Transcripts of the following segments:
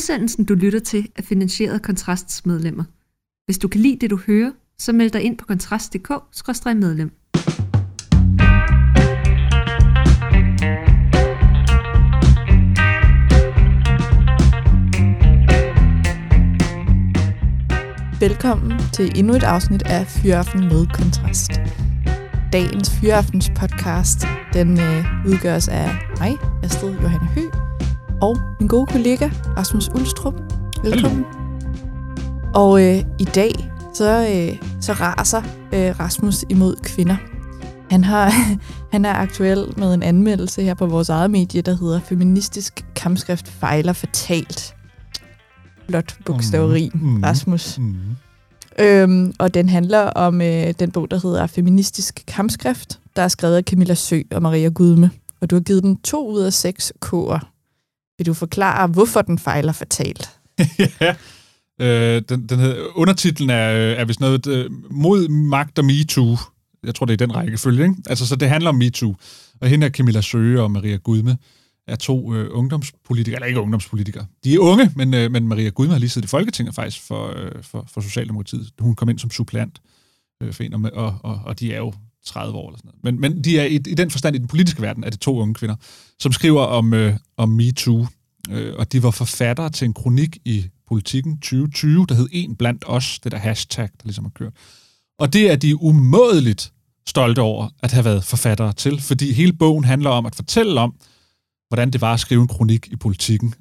Udsendelsen, du lytter til, er finansieret af Kontrasts medlemmer. Hvis du kan lide det, du hører, så meld dig ind på kontrast.dk-medlem. Velkommen til endnu et afsnit af Fyraften med Kontrast. Dagens Fyraftens podcast, den øh, udgøres af mig, Astrid Johanne Høgh, og min gode kollega Rasmus Ulstrup. Velkommen. Og øh, i dag, så, øh, så raser øh, Rasmus imod kvinder. Han, har, han er aktuel med en anmeldelse her på vores eget medie, der hedder Feministisk kampskrift fejler fatalt. Blot bogstaveri, mm, mm, Rasmus. Mm. Øhm, og den handler om øh, den bog, der hedder Feministisk kampskrift, der er skrevet af Camilla Sø og Maria Gudme. Og du har givet den to ud af seks k'er. Vil du forklare, hvorfor den fejler fatalt? ja, øh, den, den hedder, undertitlen er, øh, er vist noget øh, mod magt og MeToo. Jeg tror, det er den rækkefølge, ikke? Altså, så det handler om MeToo. Og hende er Camilla Søge og Maria Gudme er to øh, ungdomspolitikere, eller ikke ungdomspolitikere. De er unge, men, øh, men Maria Gudme har lige siddet i Folketinget faktisk for, øh, for, for Socialdemokratiet. Hun kom ind som supplant øh, for en, og, og, og, og de er jo 30 år eller sådan noget. Men, men de er i, i den forstand i den politiske verden, er det to unge kvinder, som skriver om, øh, om MeToo. Øh, og de var forfattere til en kronik i Politiken 2020, der hed En blandt os, det der hashtag, der ligesom har kørt. Og det er de umådeligt stolte over at have været forfattere til, fordi hele bogen handler om at fortælle om, hvordan det var at skrive en kronik i politikken.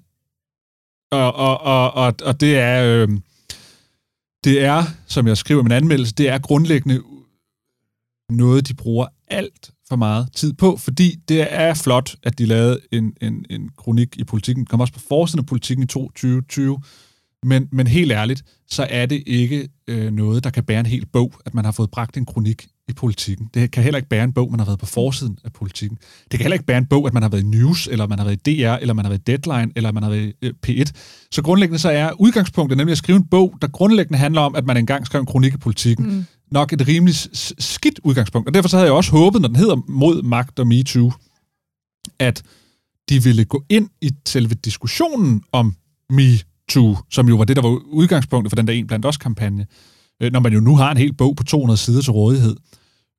Og, og, og, og, og det er... Øh, det er, som jeg skriver i min anmeldelse, det er grundlæggende noget, de bruger alt for meget tid på, fordi det er flot, at de lavede en, en, en kronik i politikken. Den kom også på forsiden af politikken i 2020, men, men helt ærligt, så er det ikke øh, noget, der kan bære en hel bog, at man har fået bragt en kronik i politikken. Det kan heller ikke bære en bog, man har været på forsiden af politikken. Det kan heller ikke bære en bog, at man har været i News, eller man har været i DR, eller man har været i Deadline, eller man har været i øh, P1. Så grundlæggende så er udgangspunktet nemlig at skrive en bog, der grundlæggende handler om, at man engang skrev en kronik i politikken. Mm. Nok et rimelig skidt udgangspunkt. Og derfor så havde jeg også håbet, når den hedder Mod Magt og MeToo, at de ville gå ind i selve diskussionen om MeToo, som jo var det, der var udgangspunktet for den der En Blandt Os-kampagne, øh, når man jo nu har en hel bog på 200 sider til rådighed.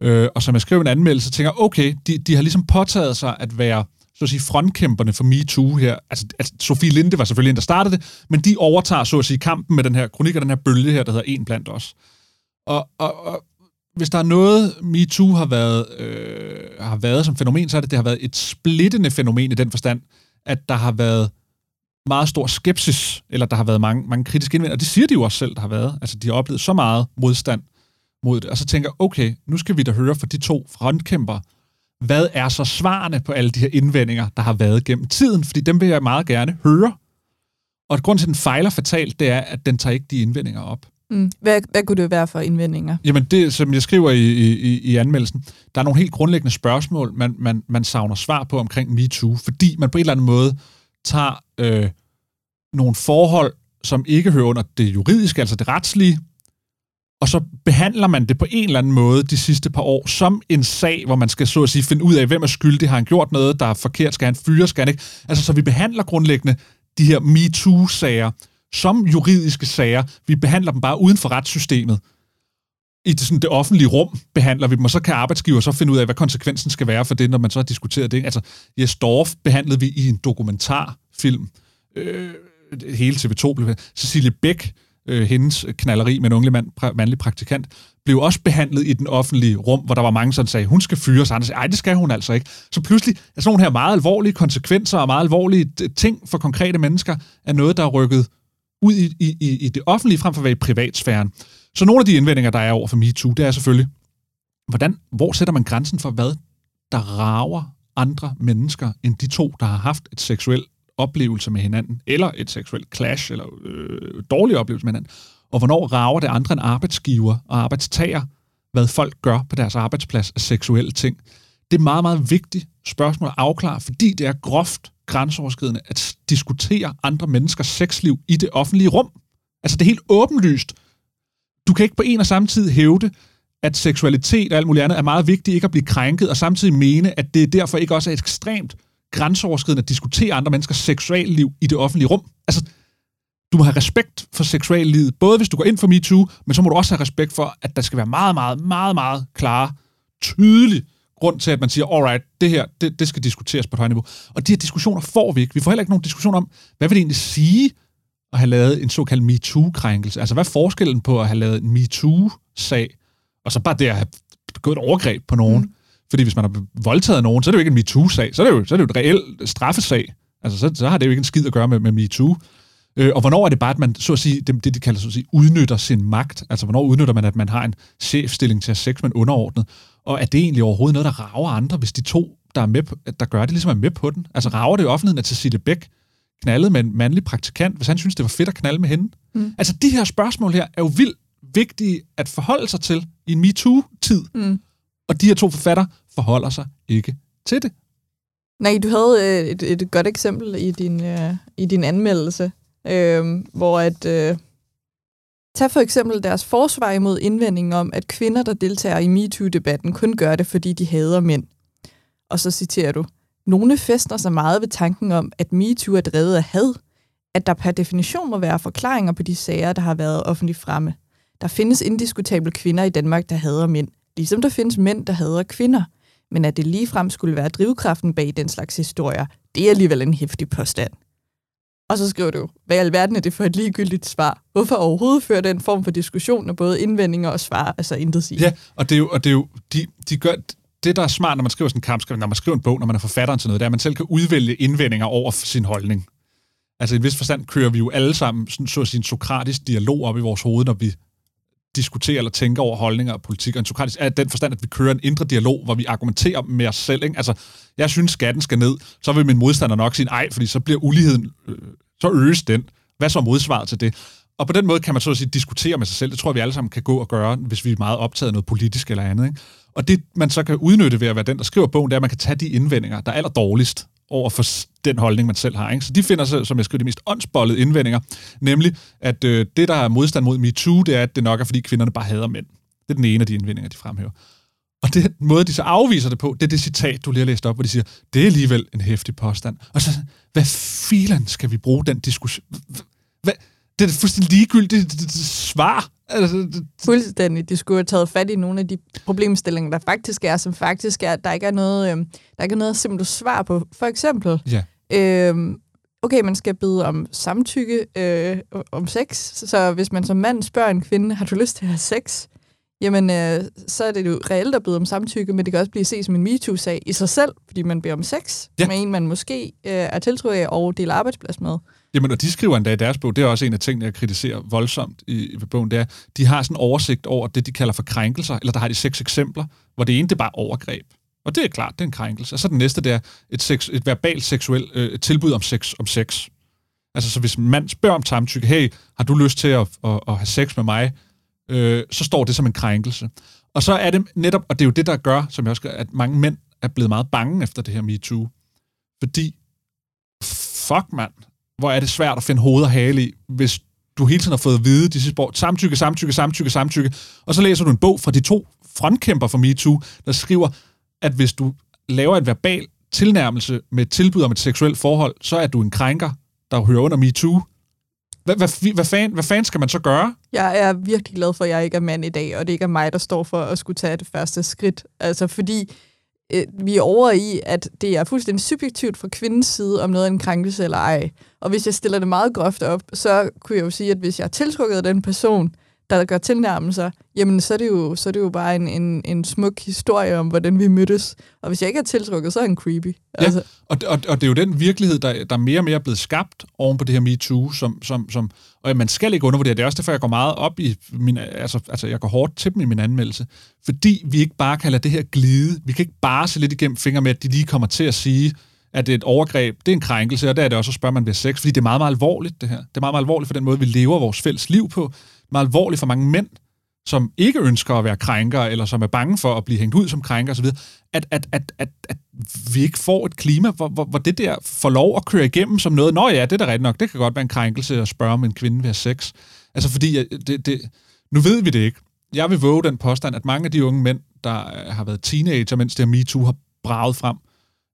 Øh, og som jeg skrev en anmeldelse, tænker okay, de, de har ligesom påtaget sig at være så at sige, frontkæmperne for MeToo her. Altså, altså, Sofie Linde var selvfølgelig en, der startede det, men de overtager så at sige kampen med den her kronik og den her bølge her, der hedder En blandt os. Og, og, og hvis der er noget, MeToo har været, øh, har været som fænomen, så er det, det har været et splittende fænomen i den forstand, at der har været meget stor skepsis, eller der har været mange, mange kritiske indvendinger, og det siger de jo også selv, der har været. Altså, de har oplevet så meget modstand mod det, og så tænker okay, nu skal vi da høre fra de to frontkæmper, hvad er så svarene på alle de her indvendinger, der har været gennem tiden, fordi dem vil jeg meget gerne høre. Og grund til, at den fejler fatalt, det er, at den tager ikke de indvendinger op. Mm. Hvad, hvad kunne det være for indvendinger? Jamen det, som jeg skriver i, i, i anmeldelsen, der er nogle helt grundlæggende spørgsmål, man, man, man savner svar på omkring MeToo, fordi man på en eller anden måde tager øh, nogle forhold, som ikke hører under det juridiske, altså det retslige, og så behandler man det på en eller anden måde de sidste par år som en sag, hvor man skal så at sige finde ud af, hvem er skyldig, har han gjort noget, der er forkert, skal han fyre, skal han ikke? Altså, så vi behandler grundlæggende de her MeToo-sager som juridiske sager. Vi behandler dem bare uden for retssystemet. I det, sådan, det offentlige rum behandler vi dem, og så kan arbejdsgiver så finde ud af, hvad konsekvensen skal være for det, når man så har diskuteret det. Altså, Jes Dorf behandlede vi i en dokumentarfilm. Øh, hele TV2 blev Cecilie Bæk øh, hendes knalleri med en ungelig mand, pra, mandlig praktikant, blev også behandlet i den offentlige rum, hvor der var mange, som sagde, hun skal fyres, andre sagde, ej, det skal hun altså ikke. Så pludselig er sådan nogle her meget alvorlige konsekvenser og meget alvorlige ting for konkrete mennesker, er noget, der er rykket ud i, i, i det offentlige, frem for at være i privatsfæren. Så nogle af de indvendinger, der er over for MeToo, det er selvfølgelig, hvordan, hvor sætter man grænsen for, hvad der rager andre mennesker, end de to, der har haft et seksuelt oplevelse med hinanden, eller et seksuelt clash, eller øh, dårlig oplevelse med hinanden, og hvornår rager det andre end arbejdsgiver og arbejdstager, hvad folk gør på deres arbejdsplads af seksuelle ting. Det er meget, meget vigtigt spørgsmål at afklare, fordi det er groft grænseoverskridende at diskutere andre menneskers sexliv i det offentlige rum. Altså det er helt åbenlyst. Du kan ikke på en og samme tid hævde, at seksualitet og alt muligt andet er meget vigtigt ikke at blive krænket, og samtidig mene, at det derfor ikke også er ekstremt grænseoverskridende at diskutere andre menneskers seksualliv i det offentlige rum. Altså, du må have respekt for seksuallivet, både hvis du går ind for MeToo, men så må du også have respekt for, at der skal være meget, meget, meget, meget klare, tydelige grund til, at man siger, alright, det her, det, det skal diskuteres på et højt niveau. Og de her diskussioner får vi ikke. Vi får heller ikke nogen diskussion om, hvad vil det egentlig sige at have lavet en såkaldt MeToo-krænkelse? Altså, hvad er forskellen på at have lavet en MeToo-sag, og så bare det at have begået et overgreb på nogen? Mm. Fordi hvis man har voldtaget nogen, så er det jo ikke en MeToo-sag, så er det jo, så er det jo et reelt straffesag. Altså, så, så har det jo ikke en skid at gøre med, med MeToo. Øh, og hvornår er det bare, at man, så at sige, det, det de kalder så at sige, udnytter sin magt? Altså, hvornår udnytter man, at man har en chefstilling til at sex med en underordnet? Og er det egentlig overhovedet noget, der rager andre, hvis de to, der, er med, på, der gør det, ligesom er med på den? Altså, rager det i offentligheden, at Cecilie Bæk knaldede med en mandlig praktikant, hvis han synes, det var fedt at knalde med hende? Mm. Altså, de her spørgsmål her er jo vildt vigtige at forholde sig til i en MeToo-tid. Mm. Og de her to forfatter forholder sig ikke til det. Nej, du havde øh, et, et godt eksempel i din, øh, i din anmeldelse, øh, hvor at... Øh, tag for eksempel deres forsvar imod indvendingen om, at kvinder, der deltager i MeToo-debatten, kun gør det, fordi de hader mænd. Og så citerer du, nogle fester sig meget ved tanken om, at MeToo er drevet af had, at der per definition må være forklaringer på de sager, der har været offentligt fremme. Der findes indiskutable kvinder i Danmark, der hader mænd, ligesom der findes mænd, der hader kvinder. Men at det ligefrem skulle være drivkraften bag den slags historier, det er alligevel en hæftig påstand. Og så skriver du, hvad i alverden er det for et ligegyldigt svar? Hvorfor overhovedet føre den form for diskussion af både indvendinger og svar, altså intet sige? Ja, og det er jo, og det er jo de, de gør, det, der er smart, når man skriver sådan en kampskrift, når man skriver en bog, når man er forfatteren til noget, det er, at man selv kan udvælge indvendinger over sin holdning. Altså i en vis forstand kører vi jo alle sammen sådan, så at sige, en sokratisk dialog op i vores hoved, når vi diskuterer eller tænker over holdninger og politik. Og en sokratisk er den forstand, at vi kører en indre dialog, hvor vi argumenterer med os selv. Ikke? Altså, jeg synes, skatten skal ned. Så vil min modstander nok sige, nej, fordi så bliver uligheden, øh, så øges den. Hvad så er modsvaret til det? Og på den måde kan man så at sige diskutere med sig selv. Det tror jeg, vi alle sammen kan gå og gøre, hvis vi er meget optaget af noget politisk eller andet. Ikke? Og det, man så kan udnytte ved at være den, der skriver bogen, det er, at man kan tage de indvendinger, der er aller dårligst over for den holdning, man selv har. Ikke? Så de finder sig, som jeg skriver, de mest åndsbollede indvendinger, nemlig, at øh, det, der er modstand mod MeToo, det er, at det nok er, fordi kvinderne bare hader mænd. Det er den ene af de indvendinger, de fremhæver. Og den måde, de så afviser det på, det er det citat, du lige har læst op, hvor de siger, det er alligevel en hæftig påstand. Og så, hvad filen skal vi bruge den diskussion? Hvad, det er et fuldstændig ligegyldigt svar. Altså, det, Fuldstændig. De skulle have taget fat i nogle af de problemstillinger, der faktisk er, som faktisk er, at der ikke er noget, øh, der ikke er noget simpelt svar på. For eksempel, ja. øh, okay, man skal bede om samtykke øh, om sex, så hvis man som mand spørger en kvinde, har du lyst til at have sex? Jamen, øh, så er det jo reelt at bede om samtykke, men det kan også blive set som en MeToo-sag i sig selv, fordi man beder om sex ja. med en, man måske øh, er tiltrukket af og deler arbejdsplads med. Jamen, og de skriver endda i deres bog, det er også en af tingene, jeg kritiserer voldsomt i, i bogen, det er, de har sådan en oversigt over det, de kalder for krænkelser, eller der har de seks eksempler, hvor det ene, det er bare overgreb. Og det er klart, det er en krænkelse. Og så den næste, det er et, sex, et verbalt seksuelt øh, tilbud om sex, om sex. Altså, så hvis en mand spørger om samtykke, hey, har du lyst til at, at, at have sex med mig, øh, så står det som en krænkelse. Og så er det netop, og det er jo det, der gør, som jeg også gør, at mange mænd er blevet meget bange efter det her MeToo. Fordi, fuck mand, hvor er det svært at finde hoved og hale i, hvis du hele tiden har fået at vide de sidste år, samtykke, samtykke, samtykke, samtykke, og så læser du en bog fra de to frontkæmper for MeToo, der skriver, at hvis du laver en verbal tilnærmelse med et tilbud om et seksuelt forhold, så er du en krænker, der hører under MeToo. Hvad, hvad, hvad, fanden, hvad fanden skal man så gøre? Jeg er virkelig glad for, at jeg ikke er mand i dag, og det ikke er mig, der står for at skulle tage det første skridt. Altså fordi øh, vi er over i, at det er fuldstændig subjektivt fra kvindens side, om noget er en krænkelse eller ej. Og hvis jeg stiller det meget groft op, så kunne jeg jo sige, at hvis jeg er tiltrukket af den person, der gør tilnærmelser, jamen så er det jo, så er det jo bare en, en, en smuk historie om, hvordan vi mødtes. Og hvis jeg ikke er tiltrukket, så er han creepy. Altså. Ja, og, og, og det er jo den virkelighed, der, der mere og mere er blevet skabt oven på det her MeToo, som, som, som, og man skal ikke undervurdere, det er også derfor, jeg går meget op i min, altså, altså jeg går hårdt til dem i min anmeldelse, fordi vi ikke bare kan lade det her glide. Vi kan ikke bare se lidt igennem fingre med, at de lige kommer til at sige, at det er et overgreb, det er en krænkelse, og der er det også at spørge, man ved sex, fordi det er meget, meget alvorligt, det her. Det er meget, meget alvorligt for den måde, vi lever vores fælles liv på meget alvorligt for mange mænd, som ikke ønsker at være krænker, eller som er bange for at blive hængt ud som krænker osv., at, at, at, at, at vi ikke får et klima, hvor, hvor, hvor det der får lov at køre igennem som noget, nå ja, det er da rigtigt nok, det kan godt være en krænkelse at spørge om en kvinde vil have sex. Altså fordi, det, det, nu ved vi det ikke. Jeg vil våge den påstand, at mange af de unge mænd, der øh, har været teenager, mens det her MeToo har braget frem,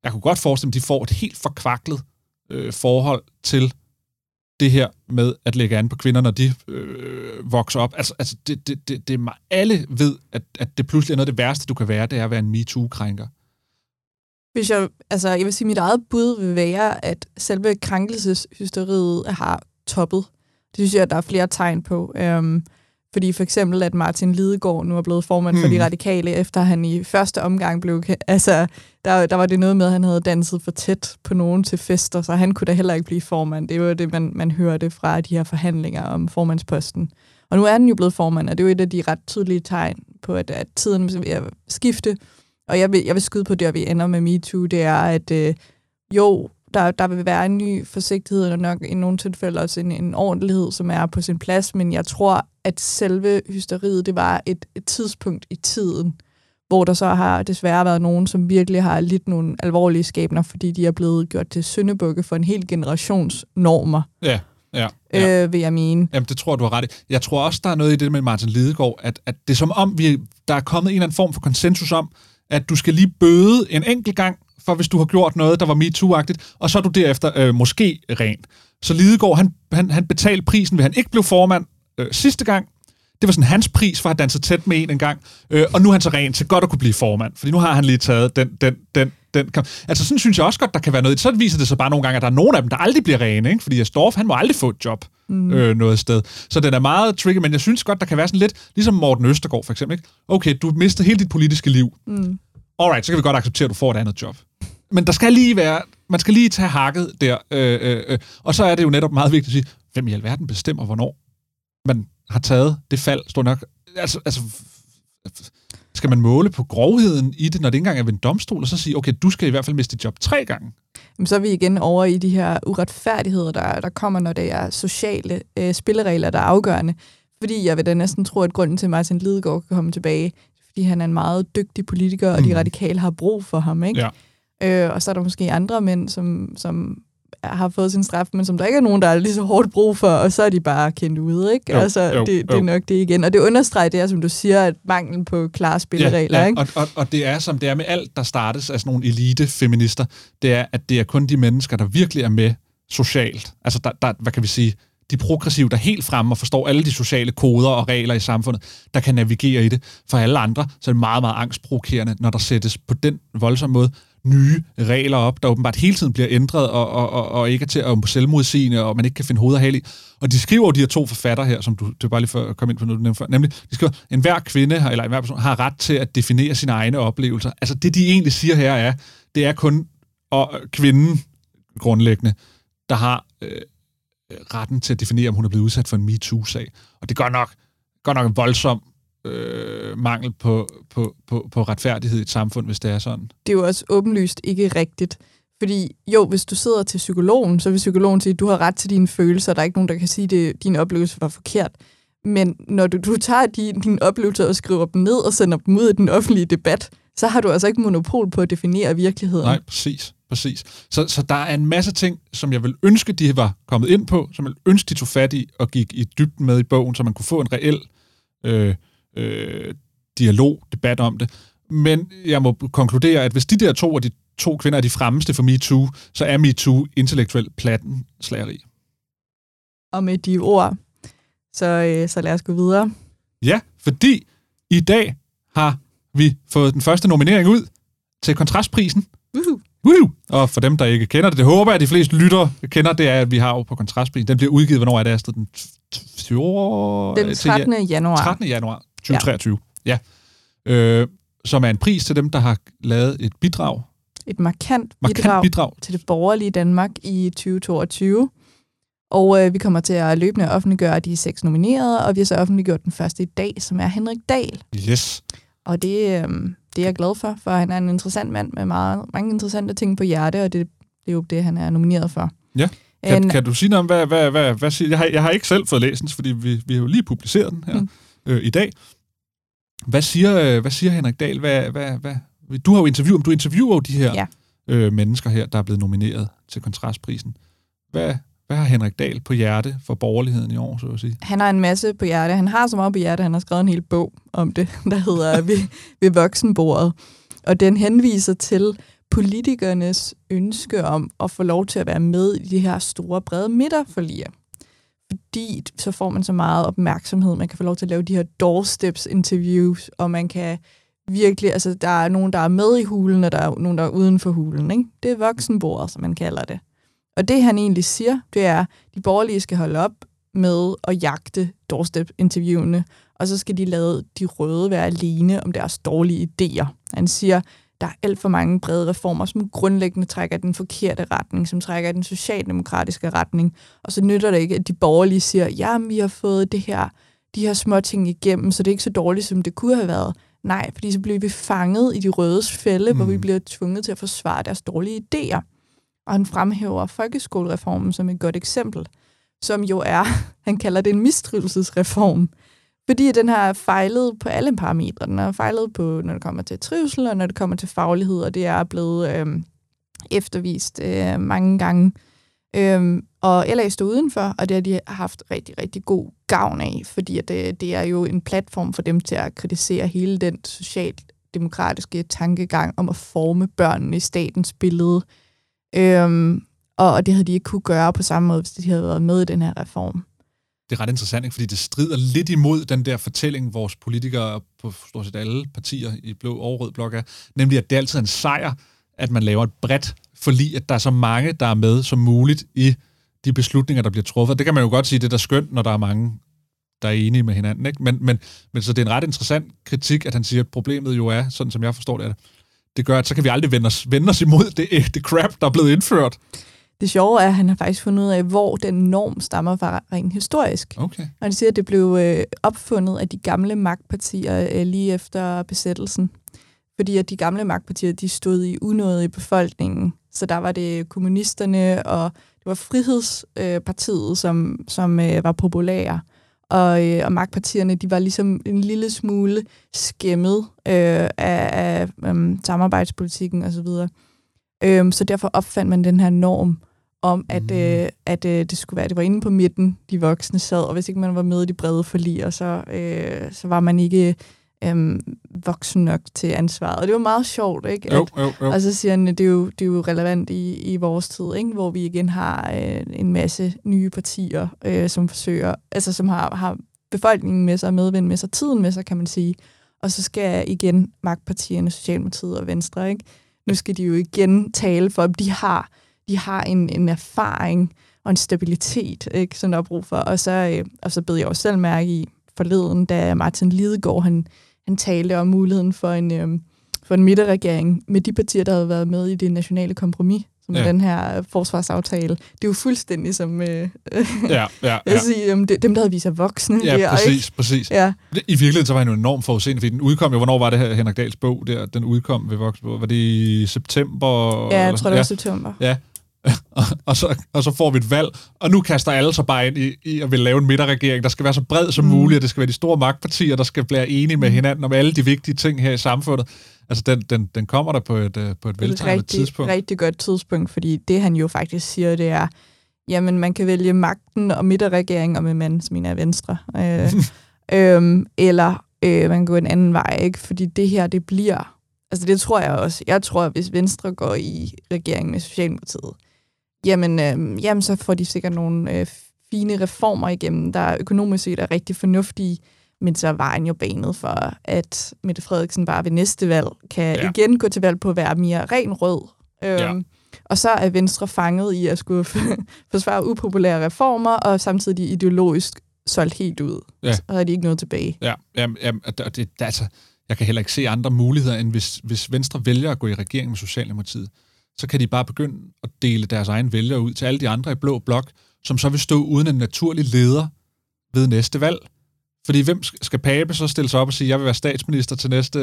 jeg kunne godt forestille mig, at de får et helt forkvaklet øh, forhold til det her med at lægge an på kvinder, når de øh, vokser op. Altså, altså det, det, det, det, alle ved, at, at det pludselig er noget af det værste, du kan være, det er at være en MeToo-krænker. Hvis jeg, altså, jeg vil sige, at mit eget bud vil være, at selve krænkelseshysteriet har toppet. Det synes jeg, at der er flere tegn på. Øhm, fordi for eksempel, at Martin Lidegaard nu er blevet formand mm. for de hmm. radikale, efter han i første omgang blev... Altså, der, der var det noget med, at han havde danset for tæt på nogen til fester, så han kunne da heller ikke blive formand. Det var det, man, man hørte fra de her forhandlinger om formandsposten. Og nu er den jo blevet formand, og det er jo et af de ret tydelige tegn på, at, at tiden vil skifte. Og jeg vil, jeg vil skyde på det, at vi ender med MeToo, det er, at øh, jo, der, der vil være en ny forsigtighed, og nok i nogle tilfælde også en, en ordentlighed, som er på sin plads, men jeg tror, at selve hysteriet, det var et, et tidspunkt i tiden, hvor der så har desværre været nogen, som virkelig har lidt nogle alvorlige skæbner, fordi de er blevet gjort til syndebukke for en hel generations normer. Ja, ja. ja. Øh, vil jeg mene. Jamen, det tror du har ret i. Jeg tror også, der er noget i det med Martin Lidegaard, at, at det er som om, vi, der er kommet en eller anden form for konsensus om, at du skal lige bøde en enkelt gang, for hvis du har gjort noget, der var MeToo-agtigt, og så er du derefter øh, måske ren. Så Lidegaard, han, han, han betalte prisen, ved han ikke blev formand øh, sidste gang. Det var sådan hans pris for at have danset tæt med en en gang. Øh, og nu er han så ren til godt at kunne blive formand, fordi nu har han lige taget den, den, den, den kamp. Altså sådan synes jeg også godt, der kan være noget. Så viser det sig bare nogle gange, at der er nogen af dem, der aldrig bliver rene, ikke? fordi Storff, han må aldrig få et job mm. øh, noget sted. Så den er meget tricky, men jeg synes godt, der kan være sådan lidt, ligesom Morten Østergaard for eksempel. Ikke? Okay, du mistede hele dit politiske liv. Mm alright, så kan vi godt acceptere, at du får et andet job. Men der skal lige være, man skal lige tage hakket der. Øh, øh, øh. Og så er det jo netop meget vigtigt at sige, hvem i alverden bestemmer, hvornår man har taget det fald, står nok. Altså, altså, skal man måle på grovheden i det, når det ikke engang er ved en domstol, og så sige, okay, du skal i hvert fald miste dit job tre gange? Jamen, så er vi igen over i de her uretfærdigheder, der, der kommer, når det er sociale øh, spilleregler, der er afgørende. Fordi jeg vil da næsten tro, at grunden til, at Martin Lidegaard kan komme tilbage, fordi han er en meget dygtig politiker, og mm. de radikale har brug for ham. Ikke? Ja. Øh, og så er der måske andre mænd, som, som har fået sin straf, men som der ikke er nogen, der er lige så hårdt brug for, og så er de bare kendt ude. Ikke? Jo, altså, jo, det, det jo. er nok det igen. Og det understreger det, som du siger, at manglen på klare spilleregler. Ja, ja. Ikke? Og, og, og det er, som det er med alt, der startes af sådan nogle elite-feminister, det er, at det er kun de mennesker, der virkelig er med socialt. Altså, der, der, hvad kan vi sige, de progressive, der er helt fremme og forstår alle de sociale koder og regler i samfundet, der kan navigere i det. For alle andre, så er det meget, meget angstprovokerende, når der sættes på den voldsomme måde nye regler op, der åbenbart hele tiden bliver ændret og, og, og, og ikke er til at selvmodsigende, og man ikke kan finde hoved og hale i. Og de skriver de her to forfatter her, som du, det var bare lige for at komme ind på noget, før, nemlig, de skriver, en hver kvinde eller en hver person har ret til at definere sine egne oplevelser. Altså det, de egentlig siger her er, det er kun og kvinden grundlæggende, der har øh, Øh, retten til at definere, om hun er blevet udsat for en MeToo-sag. Og det gør nok, gør nok en voldsom øh, mangel på, på, på, på retfærdighed i et samfund, hvis det er sådan. Det er jo også åbenlyst ikke rigtigt. Fordi jo, hvis du sidder til psykologen, så vil psykologen sige, at du har ret til dine følelser, der er ikke nogen, der kan sige, at din oplevelse var forkert. Men når du, du tager din, din oplevelse og skriver dem ned og sender dem ud i den offentlige debat, så har du altså ikke monopol på at definere virkeligheden. Nej, præcis. præcis. Så, så der er en masse ting, som jeg vil ønske, de var kommet ind på, som jeg vil ønske, de tog fat i og gik i dybden med i bogen, så man kunne få en reel øh, øh, dialog, debat om det. Men jeg må konkludere, at hvis de der to og de to kvinder er de fremmeste for MeToo, så er MeToo intellektuelt platten slageri. Og med de ord, så, øh, så lad os gå videre. Ja, fordi i dag har vi fået den første nominering ud til kontrastprisen. Woohoo. Woohoo. Og for dem, der ikke kender det, det håber jeg, at de fleste lytter kender, det er, at vi har jo på kontrastprisen. Den bliver udgivet, hvornår er det, Astrid? Den, den 13. januar. 13. januar 2023. Ja. ja. Øh, som er en pris til dem, der har lavet et bidrag. Et markant, markant bidrag, bidrag til det borgerlige Danmark i 2022. Og øh, vi kommer til at løbende offentliggøre de seks nominerede, og vi har så offentliggjort den første i dag, som er Henrik Dahl. Yes. Og det, øh, det er jeg glad for, for han er en interessant mand med meget, mange interessante ting på hjerte, og det, det er jo det, han er nomineret for. Ja. Kan, en, kan du sige noget om, hvad, hvad, hvad, hvad siger jeg? Har, jeg har ikke selv fået læst den, fordi vi, vi har jo lige publiceret den her mm. øh, i dag. Hvad siger, øh, hvad siger Henrik Dahl? Hvad, hvad, hvad, du har jo interviewet, du interviewer jo de her ja. øh, mennesker her, der er blevet nomineret til kontrastprisen. Hvad, hvad har Henrik Dahl på hjerte for borgerligheden i år, så at sige? Han har en masse på hjerte. Han har så meget på hjerte, han har skrevet en hel bog om det, der hedder ved, ved voksenbordet. Og den henviser til politikernes ønske om at få lov til at være med i de her store, brede midterforliger fordi så får man så meget opmærksomhed. Man kan få lov til at lave de her doorsteps-interviews, og man kan virkelig, altså der er nogen, der er med i hulen, og der er nogen, der er uden for hulen. Ikke? Det er voksenbordet, som man kalder det. Og det han egentlig siger, det er, at de borgerlige skal holde op med at jagte doorstep-interviewene, og så skal de lade de røde være alene om deres dårlige idéer. Han siger, der er alt for mange brede reformer, som grundlæggende trækker den forkerte retning, som trækker den socialdemokratiske retning. Og så nytter det ikke, at de borgerlige siger, ja, vi har fået det her, de her små ting igennem, så det er ikke så dårligt, som det kunne have været. Nej, fordi så bliver vi fanget i de rødes fælde, mm. hvor vi mm. bliver tvunget til at forsvare deres dårlige idéer. Og han fremhæver folkeskolereformen som et godt eksempel, som jo er, han kalder det en mistrivelsesreform. Fordi den har fejlet på alle parametre. Den har fejlet på, når det kommer til trivsel, og når det kommer til faglighed, og det er blevet øh, eftervist øh, mange gange. Øh, og LA stod udenfor, og det har de haft rigtig, rigtig god gavn af, fordi at det, det er jo en platform for dem til at kritisere hele den socialdemokratiske tankegang om at forme børnene i statens billede. Øhm, og, og det havde de ikke kunne gøre på samme måde, hvis de havde været med i den her reform det er ret interessant, ikke? fordi det strider lidt imod den der fortælling, vores politikere på stort set alle partier i blå og rød blok er, nemlig at det altid er en sejr, at man laver et bredt forlig, at der er så mange, der er med som muligt i de beslutninger, der bliver truffet. Det kan man jo godt sige, det er da skønt, når der er mange, der er enige med hinanden. Ikke? Men, men, men så det er en ret interessant kritik, at han siger, at problemet jo er, sådan som jeg forstår det, at det gør, at så kan vi aldrig vende os, vende os imod det, det crap, der er blevet indført. Det sjove er, at han har faktisk fundet ud af, hvor den norm stammer fra rent historisk. Okay. Og han siger, at det blev øh, opfundet af de gamle magtpartier øh, lige efter besættelsen. Fordi at de gamle magtpartier, de stod i unåde i befolkningen. Så der var det kommunisterne, og det var Frihedspartiet, øh, som, som øh, var populære. Og, øh, og magtpartierne, de var ligesom en lille smule skæmmet øh, af, af øh, samarbejdspolitikken osv. Øh, så derfor opfandt man den her norm om, at, mm. øh, at øh, det skulle være, det var inde på midten, de voksne sad, og hvis ikke man var med i de brede forliger, så, øh, så var man ikke øh, voksen nok til ansvaret. Og det var meget sjovt, ikke? At, jo, jo, jo. Og så siger han, at det er jo, det er jo relevant i, i vores tid, ikke? hvor vi igen har øh, en masse nye partier, øh, som forsøger, altså som har, har befolkningen med sig, medvind med sig, tiden med sig, kan man sige. Og så skal igen magtpartierne, Socialdemokratiet og Venstre, ikke? nu skal de jo igen tale for, at de har de har en, en erfaring og en stabilitet, ikke, som der er brug for. Og så, øh, og så bed jeg også selv mærke i forleden, da Martin Lidegaard, han, han talte om muligheden for en, øh, for en midterregering med de partier, der havde været med i det nationale kompromis, som ja. den her forsvarsaftale. Det er jo fuldstændig som... Øh, ja, ja, ja. Sige, um, dem, der havde vist sig voksne. Ja, der, præcis, ikke? præcis. Ja. I virkeligheden så var han jo enormt forudseende, fordi den udkom jo, hvornår var det her Henrik Dahls bog der? Den udkom ved Voksbog. Var det i september? Ja, jeg tror, det var ja. september. Ja, og, så, og så får vi et valg, og nu kaster alle sig bare ind i, i at vil lave en midterregering, der skal være så bred som mm. muligt, og det skal være de store magtpartier, der skal blive enige med mm. hinanden om alle de vigtige ting her i samfundet. Altså, den, den, den kommer der på et, uh, på et veltegnet tidspunkt. Det er et rigtig godt tidspunkt, fordi det, han jo faktisk siger, det er, jamen, man kan vælge magten og midterregering, og med mand, som er venstre. Øh, øhm, eller øh, man kan gå en anden vej, ikke? Fordi det her, det bliver... Altså, det tror jeg også. Jeg tror, at hvis Venstre går i regering med Socialdemokratiet, jamen, øh, jamen så får de sikkert nogle øh, fine reformer igennem, der økonomisk set er rigtig fornuftige, men så var han jo banet for, at Mette Frederiksen bare ved næste valg kan ja. igen gå til valg på at være mere ren rød. Øhm, ja. Og så er Venstre fanget i at skulle forsvare upopulære reformer, og samtidig ideologisk solgt helt ud. Ja. Så har de ikke noget tilbage. Ja, ja, ja det, det, altså, jeg kan heller ikke se andre muligheder, end hvis, hvis Venstre vælger at gå i regering med Socialdemokratiet så kan de bare begynde at dele deres egen vælgere ud til alle de andre i blå blok, som så vil stå uden en naturlig leder ved næste valg. Fordi hvem skal Pape så stille sig op og sige, jeg vil være statsminister til næste...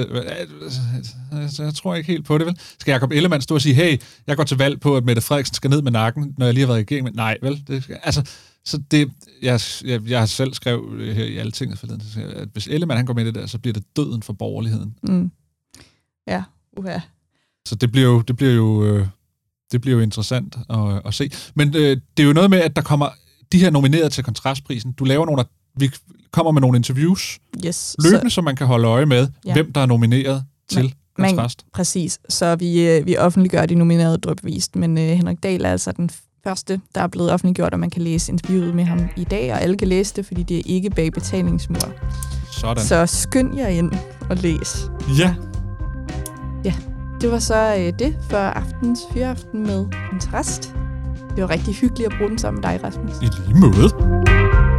Jeg tror ikke helt på det, vel? Skal Jacob Ellemann stå og sige, hey, jeg går til valg på, at Mette Frederiksen skal ned med nakken, når jeg lige har været i regering? Nej, vel? Det skal, altså, så det, jeg, jeg, jeg har selv skrevet her i alle forleden, at hvis Ellemann han går med i det der, så bliver det døden for borgerligheden. Mm. Ja, uha. Så det bliver jo, det bliver jo, øh, det bliver jo interessant at, at se. Men øh, det er jo noget med, at der kommer de her nomineret til kontrastprisen. Du laver nogle, vi kommer med nogle interviews yes, løbende, så, så man kan holde øje med, ja. hvem der er nomineret til kontrast. Man, præcis. Så vi, øh, vi offentliggør de nominerede drøbvist, men øh, Henrik Dahl er altså den første, der er blevet offentliggjort, og man kan læse interviewet med ham i dag, og alle kan læse det, fordi det er ikke bag betalingsmur. Sådan. Så skynd jer ind og læs. Ja, det var så øh, det for aftens fyraften med kontrast. Det var rigtig hyggeligt at bruge den sammen med dig, Rasmus. i lige måde.